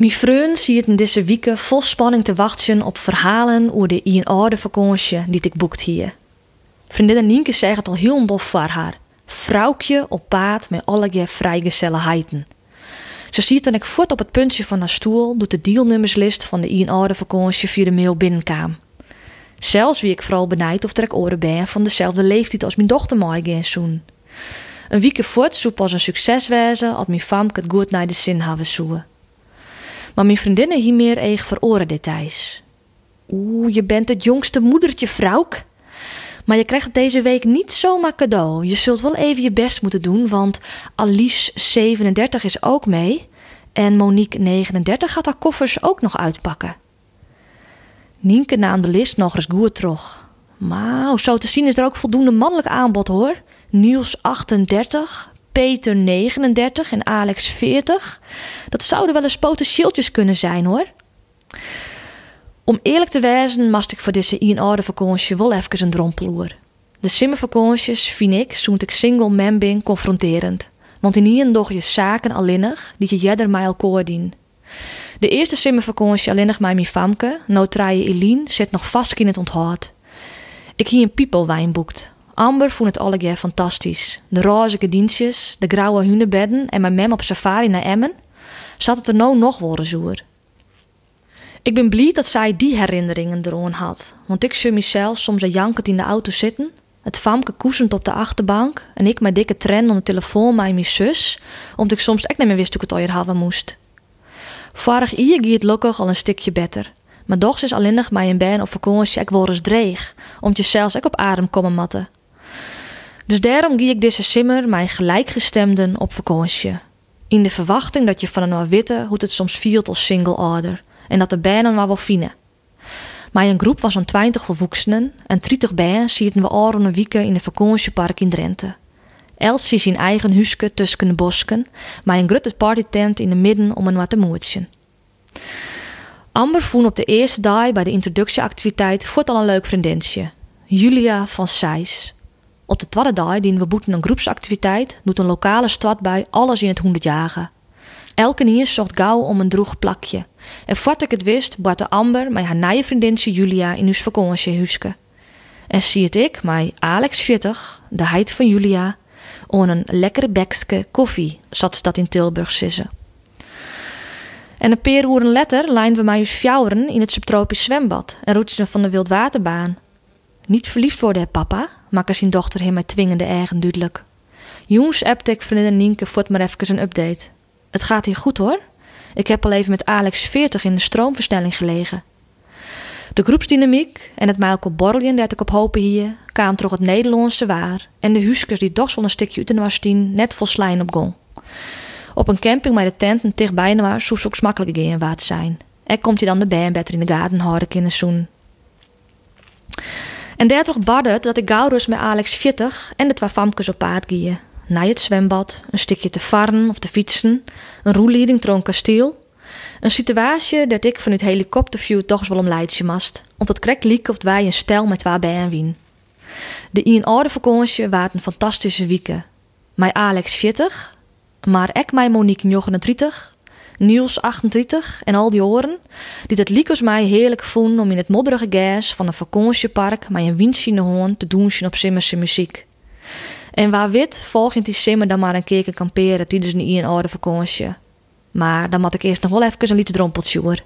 Mijn ziet in deze weken vol spanning te wachten op verhalen over de in oude vakantie die ik boekt hier. Vriendin Nienke zegt het al heel dof voor haar. Vrouwtje op paard met alle vrijgezelligheden. Ze ziet dan ik voort op het puntje van haar stoel doet de deelnummerslist van de in oude vakantie via de mail binnenkwam. Zelfs wie ik vooral benijd of er ik oren ben van dezelfde leeftijd als mijn dochter gaan zoen. Een week voort zou pas een succes wezen als mijn famke het goed naar de zin hebben zoeken. Maar mijn vriendinnen hier meer eigen voor oren details. Oeh, je bent het jongste moedertje, vrouwk. Maar je krijgt deze week niet zomaar cadeau. Je zult wel even je best moeten doen, want Alice 37 is ook mee. En Monique 39 gaat haar koffers ook nog uitpakken. Nienke nam de list nog eens goed terug. Maar zo te zien is er ook voldoende mannelijk aanbod hoor. Niels 38, Peter 39 en Alex 40. Dat zouden wel eens potentieeltjes kunnen zijn hoor. Om eerlijk te wezen, mast ik voor deze in oude vakantie wel even een dromploer. De simmervakanties vind ik, zoent ik single man confronterend. Want in hier doch je zaken alleenig die je jeder mij elkaar dien. De eerste simmervakantie alleenig mij mijn famke, nou Eline, zit nog vast in het onthoud. Ik hier een piepelwijn boekt. Amber vond het allegear fantastisch. De roze dienstjes, de grauwe hunebedden en mijn mem op safari naar Emmen. Zat het er nou nog wel zoer. Ik ben blij dat zij die herinneringen eroon had. Want ik zie mezelf soms een jankend in de auto zitten. Het famke koesend op de achterbank. En ik met dikke tren aan de telefoon met mijn zus. Omdat ik soms echt niet meer wist hoe ik het hebben moest. Vorig jaar ging het gelukkig al een stukje beter. Maar doch is alleen nog mij een ben op vakantie ik word eens dreig. Zelfs ook op adem komen matten. Dus daarom gie ik deze simmer mijn gelijkgestemden op vakantie. In de verwachting dat je van een witte hoe het soms viert als single order en dat de bijen maar wel fine. Maar een groep was een twintig volwassenen en 30 bijen zitten we al een weekend in een vakantiepark in Drenthe. Els is zijn eigen huske tussen de bosken, maar een grote partytent in de midden om een wat te moertje. Amber voelde op de eerste dag bij de introductieactiviteit voort al een leuk vriendinnetje. Julia van Seis. Op de tweede dag dienen we boeten een groepsactiviteit, doet een lokale stad bij alles in het honderd jagen. Elke nier zocht gauw om een droeg plakje. En voordat ik het wist, barte Amber met haar nieuwe vriendinnetje Julia in ons vakantiehuske. En zie het ik, mij Alex 40, de heid van Julia, on een lekkere bekske koffie, zat dat in Tilburg sissen. En een paar uren later lijnden we mij fjouweren in het subtropisch zwembad en roetsen van de wildwaterbaan. Niet verliefd worden, hè, papa, maakte zijn dochter hem met dwingende eigen duidelijk. Jongens appte ik vriendin Nienke voort maar even een update. Het gaat hier goed hoor. Ik heb al even met Alex 40 in de stroomversnelling gelegen. De groepsdynamiek en het mij ook borrelen dat ik op hopen hier, kwam toch het Nederlandse waar en de huskers die wel een stukje uit was net vol slijn op gong. Op een camping met de tenten dichtbij was, zo ook smakkelijk gaan waard zijn. Er komt je dan de band in de gaten houden kunnen zoen. En toch badde dat ik gauw met Alex 40 en de twee famkes op paard gieën naar het zwembad, een stukje te varen of te fietsen, een roelleiding door een kasteel. Een situatie dat ik vanuit helikopterview toch wel om leidje mast, omdat krek liek of wij een stel met waar bij en wien. De in oude vakantie waren een fantastische weken. Mijn Alex 40, maar ik mijn Monique 39, Niels 38 en al die oren, die het liek mij heerlijk vonden om in het modderige gas van een vakantiepark met een windje hoorn te doen op Simmerse muziek. En waar wit volgend die simmer dan maar een keer kamperen tijdens een in oude vakantie. Maar dan moet ik eerst nog wel even een liedje drompeltje hoor.